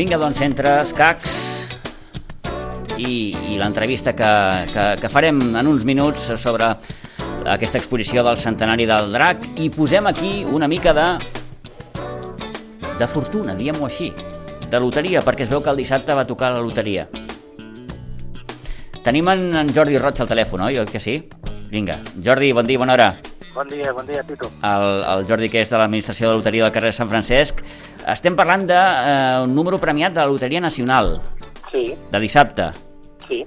Vinga, doncs, entre escacs i, i l'entrevista que, que, que farem en uns minuts sobre aquesta exposició del centenari del drac i posem aquí una mica de de fortuna, diguem-ho així, de loteria, perquè es veu que el dissabte va tocar la loteria. Tenim en, en Jordi Roig al telèfon, oi? Oi que sí? Vinga, Jordi, bon dia, bona hora. Bon dia, bon dia, Tito. El, el Jordi, que és de l'administració de la loteria del carrer Sant Francesc. Estem parlant d'un eh, un número premiat de la Loteria Nacional, Sí, de dissabte. sí,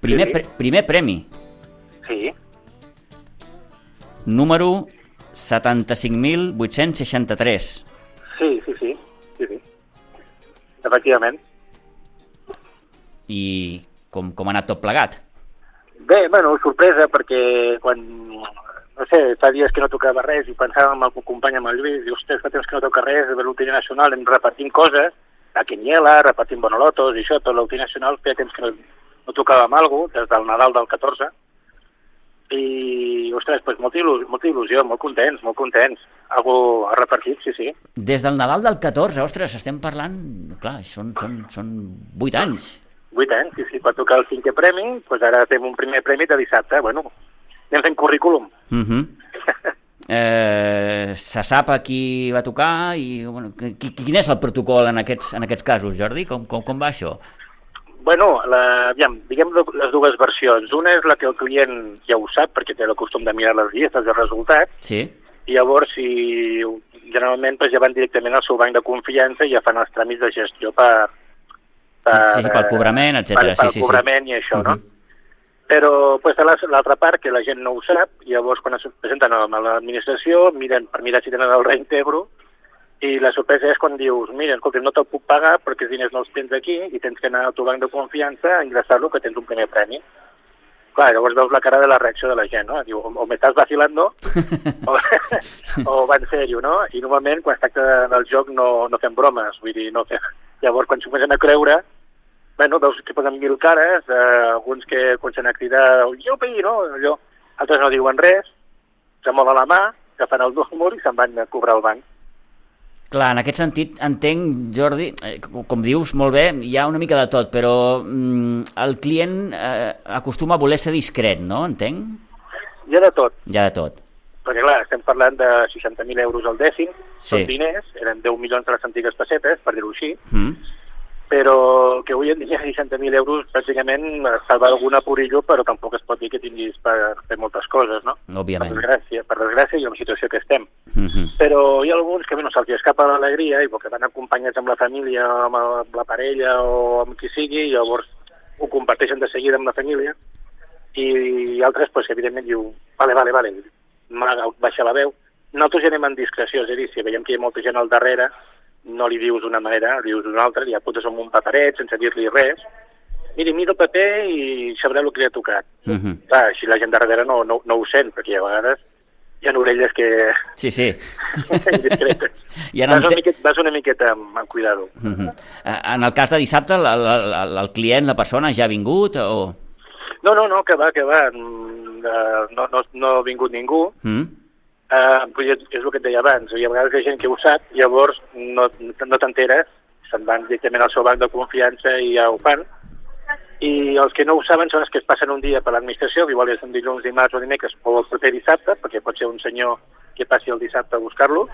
Primer, Sí. pre primer premi, sí. número 75.863. Sí, sí, sí, sí, sí. Efectivament. I com, com ha anat tot plegat? Bé, bueno, sorpresa, perquè quan, sé, fa dies que no tocava res i pensàvem amb el company amb el Lluís, i ostres, fa temps que no toca res de l'Loteria Nacional, hem repartint coses, la Quiniela, repartint Bonolotos i això, tot l'Loteria Nacional, feia temps que no, no tocàvem alguna cosa, des del Nadal del 14, i, ostres, doncs molta, il·lusió, molta il·lusió, molt contents, molt contents. Algú ha repartit, sí, sí. Des del Nadal del 14, ostres, estem parlant... Clar, són, són, són 8 anys. 8 anys, sí, sí, va tocar el cinquè premi, doncs ara fem un primer premi de dissabte, bueno, anem fent currículum. Uh -huh. eh, se sap a qui va tocar i bueno, qui, quin és el protocol en aquests, en aquests casos, Jordi? Com, com, com va això? Bueno, la, aviam, diguem les dues versions. Una és la que el client ja ho sap, perquè té el costum de mirar les llistes de resultats, Sí? i llavors si generalment doncs, ja van directament al seu banc de confiança i ja fan els tràmits de gestió per... Sí, sí, pel cobrament, etcètera, Per, pel sí, sí, sí. cobrament i això, no? Però pues, la- l'altra part, que la gent no ho sap, llavors quan es presenten a l'administració, miren per mirar si tenen el reintegro, i la sorpresa és quan dius, mira, escolta, no te'l puc pagar perquè els diners no els tens aquí i tens que anar al teu banc de confiança a ingressar-lo que tens un primer premi. Clar, llavors veus la cara de la reacció de la gent, no? Diu, o, o m'estàs vacilando o, o va en sèrio, no? I normalment quan es tracta del joc no, no fem bromes, vull dir, no fem... Llavors quan s'ho comencen a creure, bueno, veus que posen mil cares, eh, alguns que comencen a cridar, jupi, no? Allò. Altres no diuen res, se mola la mà, agafen el número i se'n van a cobrar al banc. Clar, en aquest sentit entenc, Jordi, eh, com- com dius molt bé, hi ha una mica de tot, però mm, el client eh, acostuma a voler ser discret, no? Entenc? Hi ha de tot, Hi ha de tot. perquè clar, estem parlant de 60.000 euros al dècim, Sí. són diners, eren 10 milions de les antigues pessetes, per dir-ho així, Mm? Però que avui en dia 60.000 euros bàsicament salva algun apurillo, però tampoc es pot dir que tinguis per fer moltes coses, no? Per Òbviament. desgràcia, per desgràcia i en la situació que estem. Mm -hmm. Però hi ha alguns que, bueno, se'ls escapa l'alegria i que van acompanyats amb la família, amb, el, amb la parella o amb qui sigui, i llavors ho comparteixen de seguida amb la família, i altres, pues, evidentment, diu, vale, vale, vale, baixa la veu. Nosaltres ja anem en discreció, és a dir, si veiem que hi ha molta gent al darrere, no li dius d'una manera, li dius d'una altra, li apuntes amb un paperet sense dir-li res, miri, mira el paper i sabrà el que li ha tocat. Mm -hmm. Clar, així la gent de darrere no, no, no ho sent, perquè a vegades hi ha orelles que... Sí, sí. indiscretes. I en vas, una miqueta, vas una miqueta amb, amb cuidado. Mm -hmm. En el cas de dissabte, el, el, el client, la persona, ja ha vingut o... No, no, no, que va, que va. mm, eh, No, no, no ha vingut ningú. Mm? Uh, és, és el que et deia abans. Hi ha vegades que hi ha gent que ho sap, llavors no, no t'enteres, se'n van directament al seu banc de confiança i ja ho fan. I els que no ho saben són els que es passen un dia per l'administració, que igual és un dilluns, dimarts o dimecres, o el proper dissabte, perquè pot ser un senyor que passi el dissabte a buscar-lo,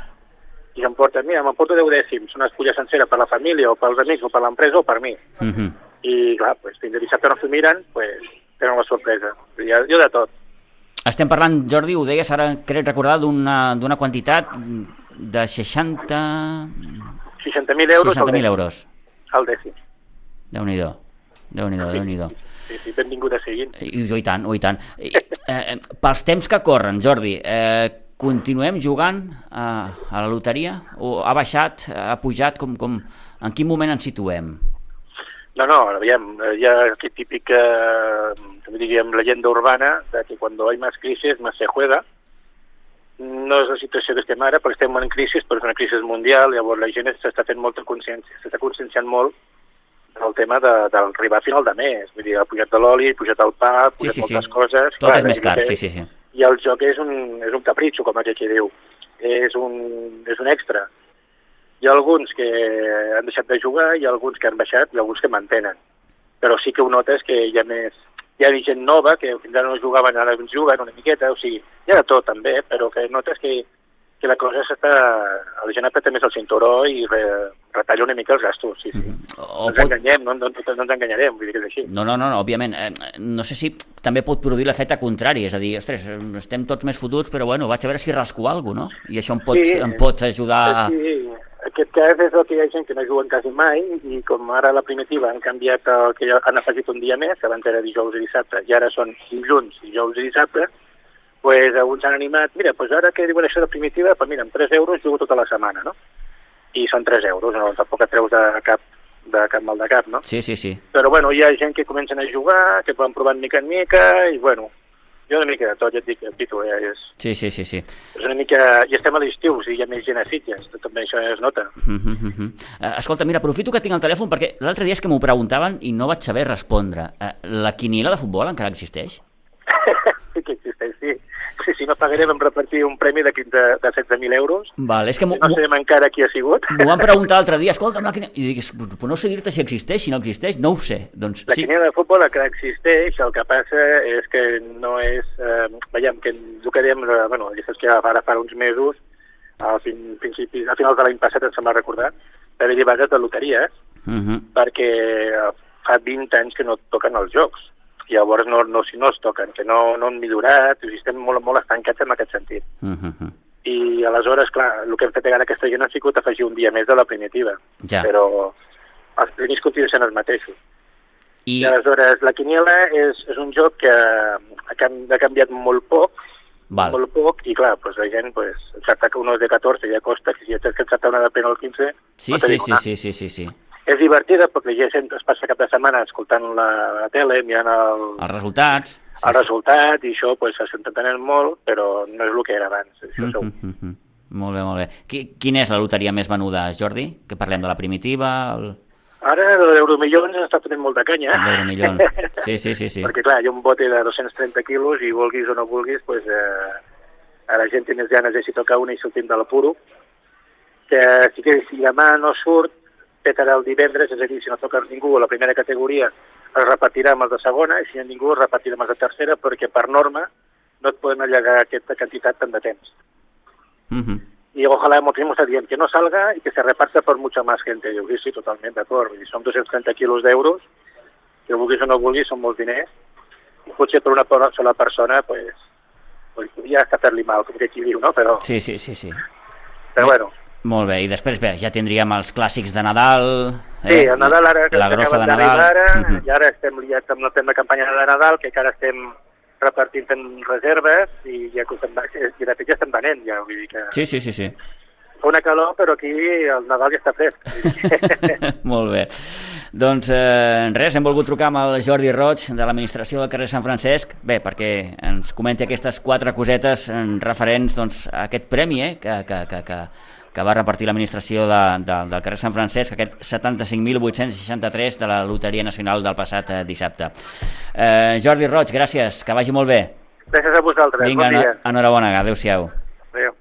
i s'emporten, mira, m'emporto 10 dècims, una espulla sencera per la família, o pels amics, o per l'empresa, o per mi. Mm -hmm. I, clar, pues, fins a dissabte no s'ho miren, pues, tenen la sorpresa. Hi ha, hi ha de tot. Estem parlant, Jordi, ho deies ara, crec recordar, d'una d'una quantitat de 60... 60.000 euros al 60.000 dècim. euros. Al dècim. Déu-n'hi-do. Déu-n'hi-do, déu-n'hi-do. Sí, sí, benvingut a seguir. I, I tant, i tant. I, eh, eh, pels temps que corren, Jordi, eh, continuem jugant a, a la loteria? O ha baixat, ha pujat? Com, com, en quin moment ens situem? No, no, aviam, eh, hi ha aquest típic, eh, diríem, leyenda urbana de que cuando hay más crisis, más se juega. No és la situació que estem ara, perquè estem en crisi, però és una crisi mundial, llavors la gent s'està fent molta consciència, s'està conscienciant molt del tema de, del arribar a final de mes. Vull dir, ha pujat de l'oli, ha pujat el pa, ha pujat Sí, sí, sí. moltes coses. Tot Clar, és més car, sí, sí, sí. I el joc és un, és un capritxo, com aquell que diu. És un, és un extra. Hi ha alguns que han deixat de jugar, hi ha alguns que han baixat i alguns que mantenen. Però sí que ho notes que hi ha més... Hi ha gent nova que fins ara no jugaven, ara ens juguen una miqueta, o sigui, hi ha de tot també, però que notes que, que la cosa s'està... La gent apreta més el cinturó i re, retalla una mica els gastos, sí, sí. O No ens pot... enganyem, no, no, no ens enganyarem, vull dir que és així. No, no, no, no, òbviament. Eh, no sé si també pot produir l'efecte contrari, és a dir, ostres, estem tots més fotuts, però bueno, vaig a veure si rasco alguna cosa, no? I això em pot, Sí. em pot ajudar. Sí, aquest cas és el que hi ha gent que no juguen quasi mai i com ara la primitiva han canviat el que han afegit un dia més, que abans era dijous i dissabte, i ara són dilluns, dijous i dissabte, pues alguns han animat, mira, pues ara que diuen això de primitiva, pues mira, amb 3 euros jugo tota la setmana, no? I són 3 euros, no? tampoc et treus de cap, de cap mal de cap, no? Sí, sí, sí. Però bueno, hi ha gent que comencen a jugar, que van provant mica en mica, i bueno, jo una mica de tot, ja et dic, el títol eh, és, Sí, sí, sí, sí. és una mica... I estem a l'estiu, o sigui, hi ha més gent a Sitges, també això es nota. Uh -huh, uh -huh. Uh, escolta, mira, aprofito que tinc el telèfon perquè l'altre dia és que m'ho preguntaven i no vaig saber respondre. Uh, la quiniela de futbol encara existeix? sí que existeix, sí. Sí, sí, no pagarem en repartir un premi de, 15, de 16.000 euros. Val, és que No sabem encara qui ha sigut. m'ho van preguntar l'altre dia, escolta, la quiniela... I dic, no sé dir-te si existeix, si no existeix, no ho sé. Doncs La sí. quiniela de futbol que existeix, el que passa és que no és... Eh, veiem que el que dèiem, eh, bueno, ja saps que ara fa uns mesos, a, fin, principis, a finals de l'any passat, em sembla recordar, va haver-hi vagues de loteries Uh -huh. perquè eh, fa 20 anys que no toquen els jocs. Llavors no, no, si no es toquen, que no, no han millorat, o sigui, estem molt, molt estancats en aquest sentit. Uh -huh. I aleshores, clar, el que hem fet ara aquesta gent ha sigut afegir un dia més de la primitiva. Ja. Però els premis continuen sent els mateixos. I... I aleshores, la quiniela és, és un joc que ha, canviat molt poc, Val. molt poc, i clar, doncs la gent, pues, encertar que uno és de 14 ja costa, que si ja tens que encertar una de plena al 15, Sí, no sí, sí, sí, sí, sí, sí. És divertida perquè ja gent es passa cap de setmana escoltant la, la tele, mirant el, Els resultats... el resultat, i això pues, s'entenen molt, però no és el que era abans. Això Mm segur. -hmm, mm -hmm. Molt bé, molt bé. Qui, quina és la loteria més venuda, Jordi? Que parlem de la primitiva, el... Ara l'Euromillons està tenint molta canya. l'Euromillón. Sí, sí, sí, sí. Perquè clar, hi ha un bote de 230 quilos i vulguis o no vulguis, pues, eh, a la gent té més ganes de si tocar una i sortim de l'apuro. Que sí que si demà no surt, petarà el divendres, és a dir, si no toca ningú a la primera categoria, es repetirà amb els de segona, i si no ningú es repetirà amb els de tercera, perquè per norma no et poden allegar aquesta quantitat tant de temps. Mm -hmm. Y ojalá Motrimo está bien, que no salga y que se reparta por mucha más gente. Yo sí, totalment d'acord. Són 230 quilos d'euros, que vulguis o no vulguis, són molts diners. I potser per una per- sola persona, pues, pues podria estar fer-li mal, com que aquí diu, no? Però, Sí, sí, sí, sí. però bueno, Molt bé, i després bé, ja tindríem els clàssics de Nadal... sí, el Nadal ara La grossa de Nadal... ara, Mhm. i ara estem liats amb la tema campanya de Nadal, que encara estem repartint en reserves i ja que estem, i de fet ja estem venent, ja, vull dir que Sí, sí, sí, sí. fa una calor, però aquí el Nadal ja està fresc. Molt bé. Doncs eh, res, hem volgut trucar amb el Jordi Roig de l'administració del carrer Sant Francesc, bé, perquè ens comenti aquestes quatre cosetes en referents doncs, a aquest premi eh, que, que, que, que, que va repartir l'administració de, de, del carrer Sant Francesc, aquest 75.863 de la Loteria Nacional del passat eh, dissabte. Eh, Jordi Roig, gràcies, que vagi molt bé. Gràcies a vosaltres. Vinga, bon dia. enhorabona, adeu-siau. Adéu.